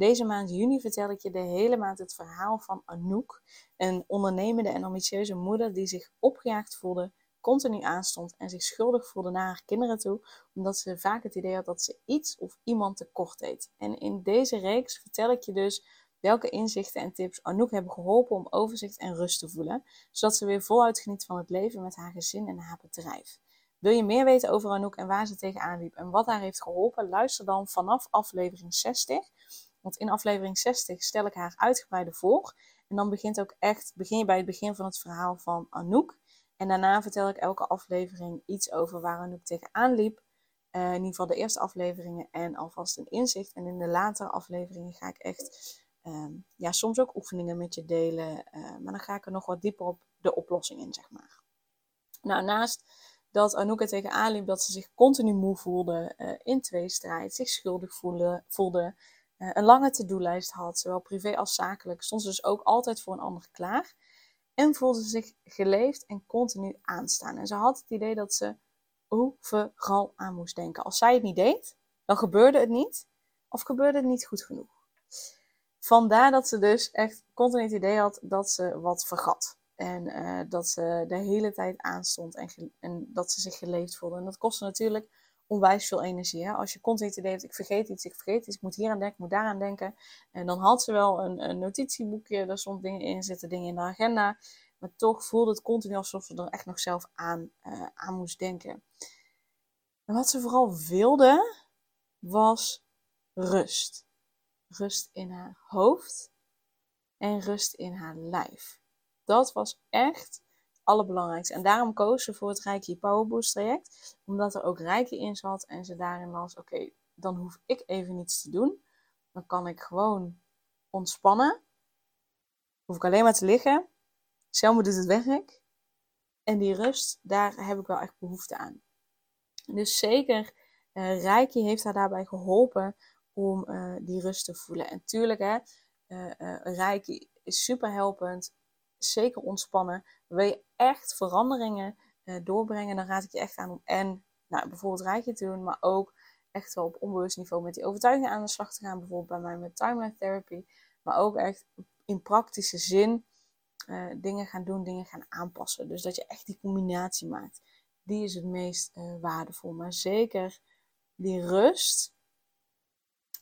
Deze maand juni vertel ik je de hele maand het verhaal van Anouk, een ondernemende en ambitieuze moeder die zich opgejaagd voelde, continu aanstond en zich schuldig voelde naar haar kinderen toe, omdat ze vaak het idee had dat ze iets of iemand tekort deed. En in deze reeks vertel ik je dus welke inzichten en tips Anouk hebben geholpen om overzicht en rust te voelen, zodat ze weer voluit geniet van het leven met haar gezin en haar bedrijf. Wil je meer weten over Anouk en waar ze tegenaan liep en wat haar heeft geholpen? Luister dan vanaf aflevering 60. Want in aflevering 60 stel ik haar uitgebreider voor. En dan begint ook echt, begin je bij het begin van het verhaal van Anouk. En daarna vertel ik elke aflevering iets over waar Anouk tegenaan liep. Uh, in ieder geval de eerste afleveringen en alvast een inzicht. En in de latere afleveringen ga ik echt, uh, ja, soms ook oefeningen met je delen. Uh, maar dan ga ik er nog wat dieper op de oplossing in, zeg maar. Nou, naast dat Anouk er tegenaan liep dat ze zich continu moe voelde, uh, in tweestrijd, zich schuldig voelde, voelde een lange to-do-lijst had, zowel privé als zakelijk, stond ze dus ook altijd voor een ander klaar. En voelde zich geleefd en continu aanstaan. En ze had het idee dat ze overal aan moest denken. Als zij het niet deed, dan gebeurde het niet. Of gebeurde het niet goed genoeg. Vandaar dat ze dus echt continu het idee had dat ze wat vergat. En uh, dat ze de hele tijd aanstond en, en dat ze zich geleefd voelde. En dat kostte natuurlijk onwijs veel energie. Hè? Als je continu het idee hebt, ik vergeet iets, ik vergeet iets, ik moet hier aan denken, ik moet daar aan denken. En dan had ze wel een, een notitieboekje, daar stond dingen in, zitten dingen in de agenda. Maar toch voelde het continu alsof ze er echt nog zelf aan, uh, aan moest denken. En wat ze vooral wilde, was rust. Rust in haar hoofd en rust in haar lijf. Dat was echt En daarom koos ze voor het Reiki Power Boost traject. Omdat er ook Reiki in zat. En ze daarin was, oké, dan hoef ik even niets te doen. Dan kan ik gewoon ontspannen. Hoef ik alleen maar te liggen. Selma doet het werk. En die rust, daar heb ik wel echt behoefte aan. Dus zeker, uh, Reiki heeft haar daarbij geholpen om uh, die rust te voelen. En tuurlijk, hè, uh, Reiki is super helpend zeker ontspannen. Wil je echt veranderingen uh, doorbrengen, dan raad ik je echt aan om en nou, bijvoorbeeld rijtje te doen, maar ook echt wel op onbewust niveau met die overtuigingen aan de slag te gaan. Bijvoorbeeld bij mij met timeline therapy. Maar ook echt in praktische zin uh, dingen gaan doen, dingen gaan aanpassen. Dus dat je echt die combinatie maakt. Die is het meest uh, waardevol. Maar zeker die rust,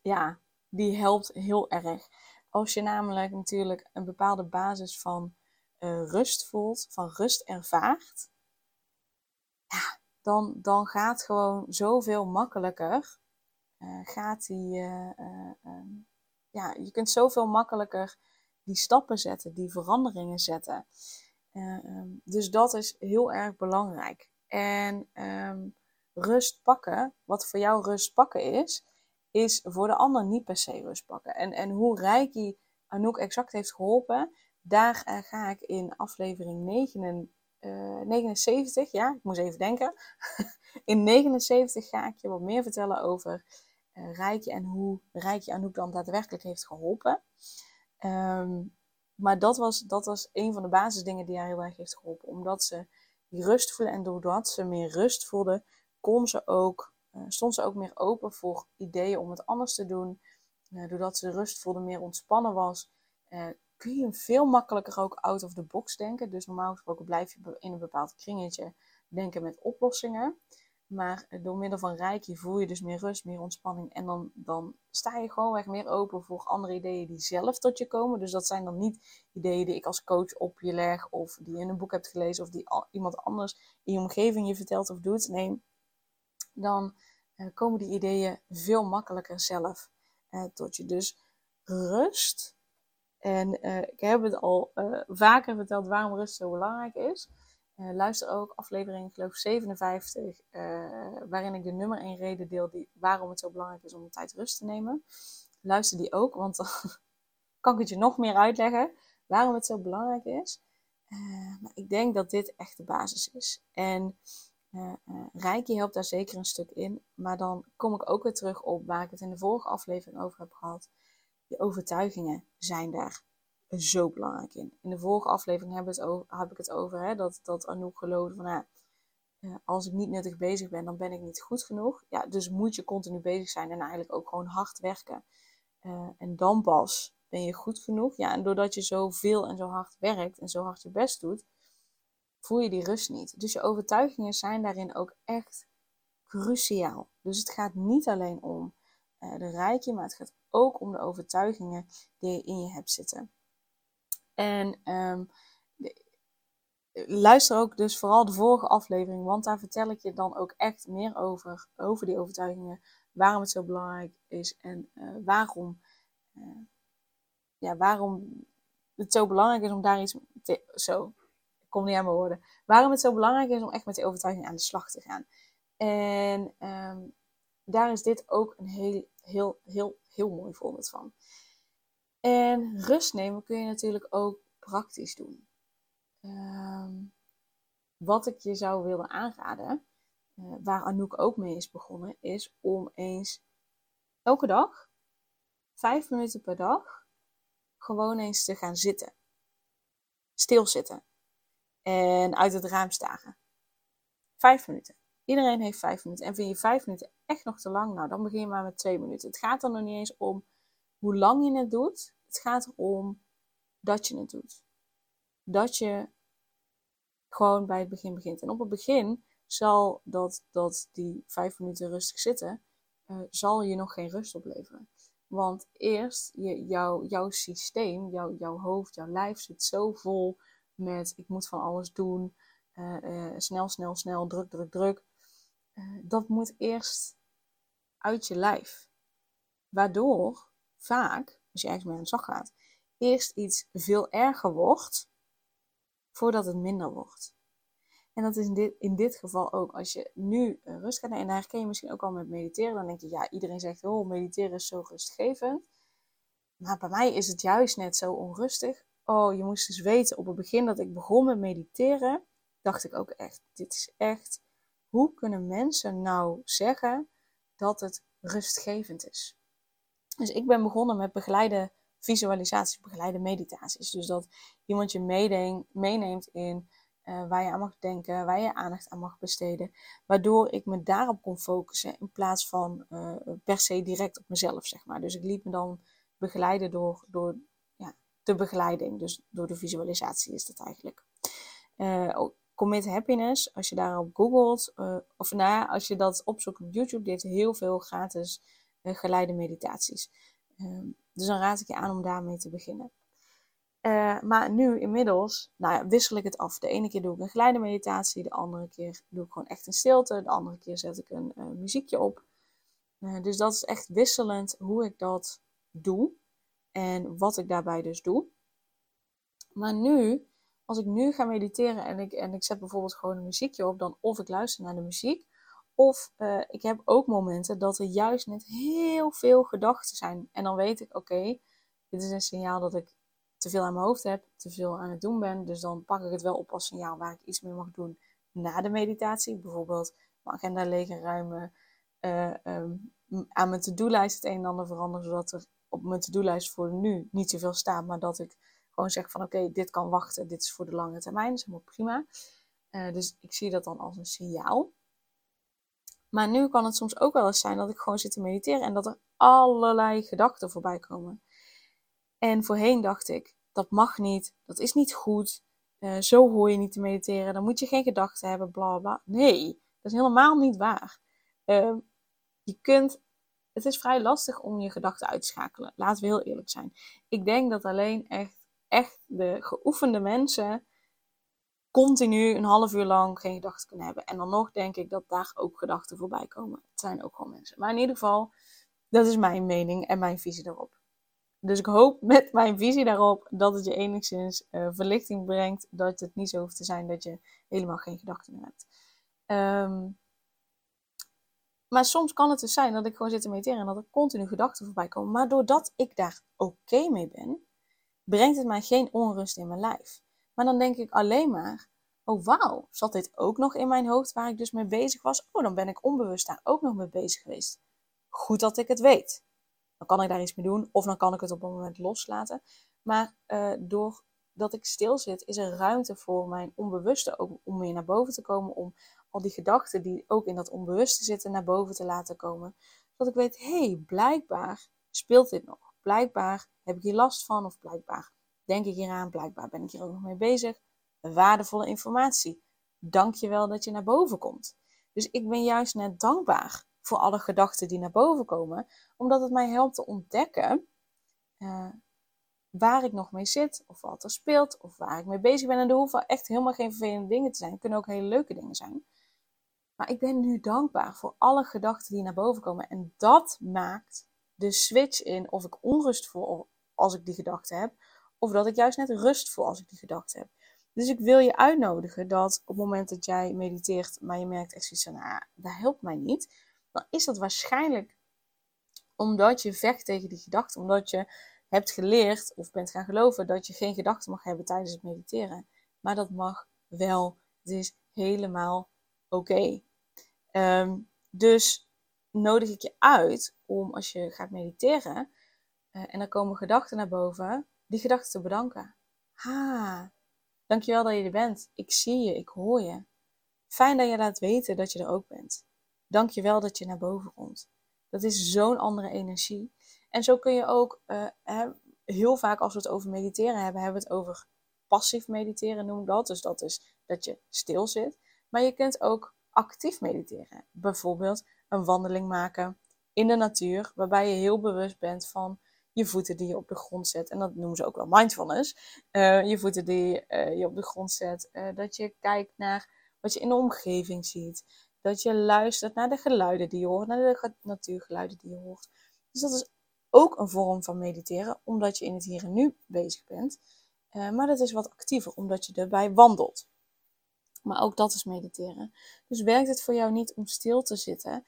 ja, die helpt heel erg. Als je namelijk natuurlijk een bepaalde basis van uh, rust voelt, van rust ervaart, ja, dan, dan gaat gewoon zoveel makkelijker. Uh, gaat die, uh, ja, je kunt zoveel makkelijker die stappen zetten, die veranderingen zetten. Um, dus dat is heel erg belangrijk. En um, rust pakken, wat voor jou rust pakken is, is voor de ander niet per se rust pakken. En, en hoe Reiki Anouk exact heeft geholpen, daar uh, ga ik in aflevering 9, uh, 79, ja, ik moest even denken. in 79 ga ik je wat meer vertellen over uh, Rijkje en hoe Rijkje Anouk dan daadwerkelijk heeft geholpen. Um, maar dat was, dat was een van de basisdingen die haar heel erg heeft geholpen. Omdat ze die rust voelde en doordat ze meer rust voelde, kon ze ook, stond ze ook meer open voor ideeën om het anders te doen. Doordat ze rust voelde, meer ontspannen was, kun je veel makkelijker ook out of the box denken. Dus normaal gesproken blijf je in een bepaald kringetje denken met oplossingen. Maar door middel van Reiki voel je dus meer rust, meer ontspanning. En dan, dan sta je gewoon meer open voor andere ideeën die zelf tot je komen. Dus dat zijn dan niet ideeën die ik als coach op je leg. Of die je in een boek hebt gelezen. Of die iemand anders in je omgeving je vertelt of doet. Nee, dan uh, komen die ideeën veel makkelijker zelf uh, tot je. Dus rust en uh, ik heb het al uh, vaker verteld waarom rust zo belangrijk is. Uh, luister ook aflevering, geloof 57, waarin ik de nummer 1 reden deel die, waarom het zo belangrijk is om de tijd rust te nemen. Luister die ook, want kan ik het je nog meer uitleggen waarom het zo belangrijk is. Maar ik denk dat dit echt de basis is. En Reiki helpt daar zeker een stuk in. Maar dan kom ik ook weer terug op waar ik het in de vorige aflevering over heb gehad. Je overtuigingen zijn daar zo belangrijk in. In de vorige aflevering heb, het heb ik het over hè, dat, dat Anouk geloofde van... Nou, als ik niet nuttig bezig ben, dan ben ik niet goed genoeg. Ja, dus moet je continu bezig zijn en eigenlijk ook gewoon hard werken. en dan pas ben je goed genoeg? Ja, en doordat je zo veel en zo hard werkt en zo hard je best doet, voel je die rust niet. Dus je overtuigingen zijn daarin ook echt cruciaal. Dus het gaat niet alleen om uh, de rijkje, maar het gaat ook om de overtuigingen die je in je hebt zitten. En um, luister ook dus vooral de vorige aflevering, want daar vertel ik je dan ook echt meer over, over die overtuigingen, waarom het zo belangrijk is en uh, waarom uh, ja, waarom het zo belangrijk is om daar iets te, zo, ik kom niet aan mijn woorden. Waarom het zo belangrijk is om echt met die overtuiging aan de slag te gaan. En ehm, daar is dit ook een heel, heel, heel, heel mooi voorbeeld van. En rust nemen kun je natuurlijk ook praktisch doen. Ehm, wat ik je zou willen aanraden, uh, waar Anouk ook mee is begonnen, is om eens elke dag, vijf minuten per dag, gewoon eens te gaan zitten. Stilzitten. En uit het raam staren. Vijf minuten. Iedereen heeft vijf minuten. En vind je vijf minuten echt nog te lang? Nou, dan begin je maar met twee minuten. Het gaat er nog niet eens om hoe lang je het doet. Het gaat erom dat je het doet. Dat je gewoon bij het begin begint. En op het begin zal dat, dat die vijf minuten rustig zitten, uh, zal je nog geen rust opleveren. Want eerst, je, jou, jouw systeem, jouw, hoofd, jouw lijf zit zo vol met ik moet van alles doen, uh, uh, snel, snel, snel, druk, druk, druk. Dat moet eerst uit je lijf. Waardoor vaak, als je ergens mee aan de slag gaat, eerst iets veel erger wordt voordat het minder wordt. En dat is in dit, in dit geval ook. Als je nu rust gaat nemen, en herken je misschien ook al met mediteren, dan denk je, ja, iedereen zegt, oh, mediteren is zo rustgevend. Maar bij mij is het juist net zo onrustig. Oh, je moest dus weten, op het begin dat ik begon met mediteren, dacht ik ook echt, dit is echt, hoe kunnen mensen nou zeggen dat het rustgevend is? Dus ik ben begonnen met begeleide visualisaties, begeleide meditaties. Dus dat iemand je meeneemt in uh, waar je aan mag denken, waar je aandacht aan mag besteden. Waardoor ik me daarop kon focussen in plaats van uh, per se direct op mezelf, zeg maar. Dus ik liet me dan begeleiden door, door ja, de begeleiding. Dus door de visualisatie is dat eigenlijk. Uh, Commit Happiness, als je daarop googelt, of nou ja, als je dat opzoekt op YouTube, die heeft heel veel gratis geleide meditaties. Ehm, dus dan raad ik je aan om daarmee te beginnen. Uh, maar nu inmiddels nou ja, wissel ik het af. De ene keer doe ik een geleide meditatie, de andere keer doe ik gewoon echt een stilte, de andere keer zet ik een muziekje op. Dus dat is echt wisselend hoe ik dat doe en wat ik daarbij dus doe. Maar nu, als ik nu ga mediteren en ik, en ik zet bijvoorbeeld gewoon een muziekje op, dan of ik luister naar de muziek, of ik heb ook momenten dat er juist net heel veel gedachten zijn. En dan weet ik, oké, dit is een signaal dat ik te veel aan mijn hoofd heb, te veel aan het doen ben. Dus dan pak ik het wel op als signaal waar ik iets mee mag doen na de meditatie. Bijvoorbeeld mijn agenda leeg en ruimen. Uh, um, aan mijn to-do-lijst het een en ander veranderen, zodat er op mijn to-do-lijst voor nu niet zoveel staat, maar dat ik gewoon zeg van oké, dit kan wachten, dit is voor de lange termijn, dat is prima. Uh, dus ik zie dat dan als een signaal. Maar nu kan het soms ook wel eens zijn dat ik gewoon zit te mediteren en dat er allerlei gedachten voorbij komen. En voorheen dacht ik, dat mag niet, dat is niet goed, uh, zo hoor je niet te mediteren, dan moet je geen gedachten hebben, bla bla. Nee, dat is helemaal niet waar. Uh, je kunt, het is vrij lastig om je gedachten uit te schakelen, laten we heel eerlijk zijn. Ik denk dat alleen echt, echt de geoefende mensen continu een half uur lang geen gedachten kunnen hebben. En dan nog denk ik dat daar ook gedachten voorbij komen. Het zijn ook gewoon mensen. Maar in ieder geval, dat is mijn mening en mijn visie daarop. Dus ik hoop met mijn visie daarop dat het je enigszins uh, verlichting brengt. Dat het niet zo hoeft te zijn dat je helemaal geen gedachten meer hebt. Um, maar soms kan het dus zijn dat ik gewoon zit te mediteren en dat er continu gedachten voorbij komen. Maar doordat ik daar oké mee ben, brengt het mij geen onrust in mijn lijf. Maar dan denk ik alleen maar, oh wauw, zat dit ook nog in mijn hoofd waar ik dus mee bezig was? Oh, dan ben ik onbewust daar ook nog mee bezig geweest. Goed dat ik het weet. Dan kan ik daar iets mee doen of dan kan ik het op een moment loslaten. Maar uh, doordat ik stil zit, is er ruimte voor mijn onbewuste ook om meer naar boven te komen. Om al die gedachten die ook in dat onbewuste zitten naar boven te laten komen. Zodat ik weet, hé, hey, blijkbaar speelt dit nog. Blijkbaar heb ik hier last van of blijkbaar denk ik hieraan. Blijkbaar ben ik hier ook nog mee bezig. Waardevolle informatie. Dank je wel dat je naar boven komt. Dus ik ben juist net dankbaar voor alle gedachten die naar boven komen, omdat het mij helpt te ontdekken uh, waar ik nog mee zit, of wat er speelt, of waar ik mee bezig ben. En er hoeven echt helemaal geen vervelende dingen te zijn. Het kunnen ook hele leuke dingen zijn. Maar ik ben nu dankbaar voor alle gedachten die naar boven komen. En dat maakt de switch in of ik onrust voel als ik die gedachten heb, of dat ik juist net rust voel als ik die gedachten heb. Dus ik wil je uitnodigen dat op het moment dat jij mediteert, maar je merkt echt zoiets van, nou, dat helpt mij niet, dan is dat waarschijnlijk omdat je vecht tegen die gedachten, omdat je hebt geleerd of bent gaan geloven dat je geen gedachten mag hebben tijdens het mediteren. Maar dat mag wel. Het is helemaal oké. Ehm, dus nodig ik je uit om als je gaat mediteren uh, en er komen gedachten naar boven, die gedachten te bedanken. Ha, dankjewel dat je er bent. Ik zie je, ik hoor je. Fijn dat je laat weten dat je er ook bent. Dankjewel dat je naar boven komt. Dat is zo'n andere energie. En zo kun je ook uh, heel vaak als we het over mediteren hebben, hebben we het over passief mediteren, noem ik dat. Dus dat is dat je stil zit. Maar je kunt ook actief mediteren. Bijvoorbeeld een wandeling maken in de natuur, waarbij je heel bewust bent van je voeten die je op de grond zet. En dat noemen ze ook wel mindfulness. Uh, je voeten die uh, je op de grond zet. dat je kijkt naar wat je in de omgeving ziet. Dat je luistert naar de geluiden die je hoort, naar de natuurgeluiden die je hoort. Dus dat is ook een vorm van mediteren, omdat je in het hier en nu bezig bent. Maar dat is wat actiever, omdat je erbij wandelt. Maar ook dat is mediteren. Dus werkt het voor jou niet om stil te zitten?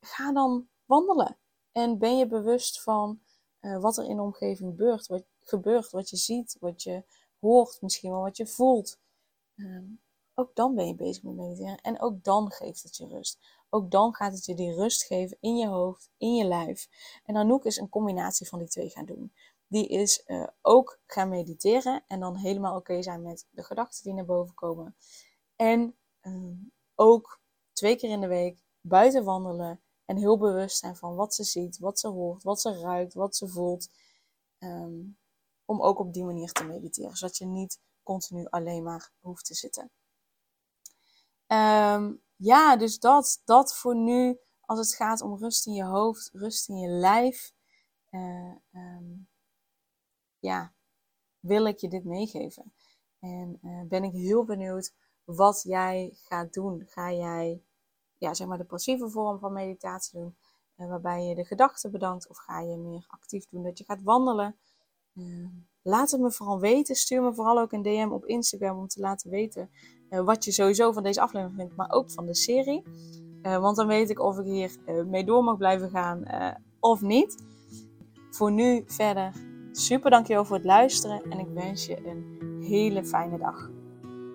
Ga dan wandelen. En ben je bewust van uh, wat er in de omgeving gebeurt, wat, gebeurt, wat je ziet, wat je hoort, misschien wel wat je voelt. Uh, ook dan ben je bezig met mediteren. En ook dan geeft het je rust. Ook dan gaat het je die rust geven in je hoofd, in je lijf. En Anouk is een combinatie van die twee gaan doen. Die is uh, ook gaan mediteren en dan helemaal oké zijn met de gedachten die naar boven komen. En uh, ook twee keer in de week buiten wandelen en heel bewust zijn van wat ze ziet, wat ze hoort, wat ze ruikt, wat ze voelt. Um, om ook op die manier te mediteren, zodat je niet continu alleen maar hoeft te zitten. Um, ja, dus dat, dat voor nu, als het gaat om rust in je hoofd, rust in je lijf, um, ja, wil ik je dit meegeven. En uh, ben ik heel benieuwd wat jij gaat doen. Ga jij, ja, zeg maar de passieve vorm van meditatie doen, uh, waarbij je de gedachten bedankt, of ga je meer actief doen dat je gaat wandelen? Uh, laat het me vooral weten. Stuur me vooral ook een DM op Instagram om te laten weten uh, wat je sowieso van deze aflevering vindt, maar ook van de serie. Uh, want dan weet ik of ik hier mee door mag blijven gaan of niet. Voor nu verder super dankjewel voor het luisteren en ik wens je een hele fijne dag.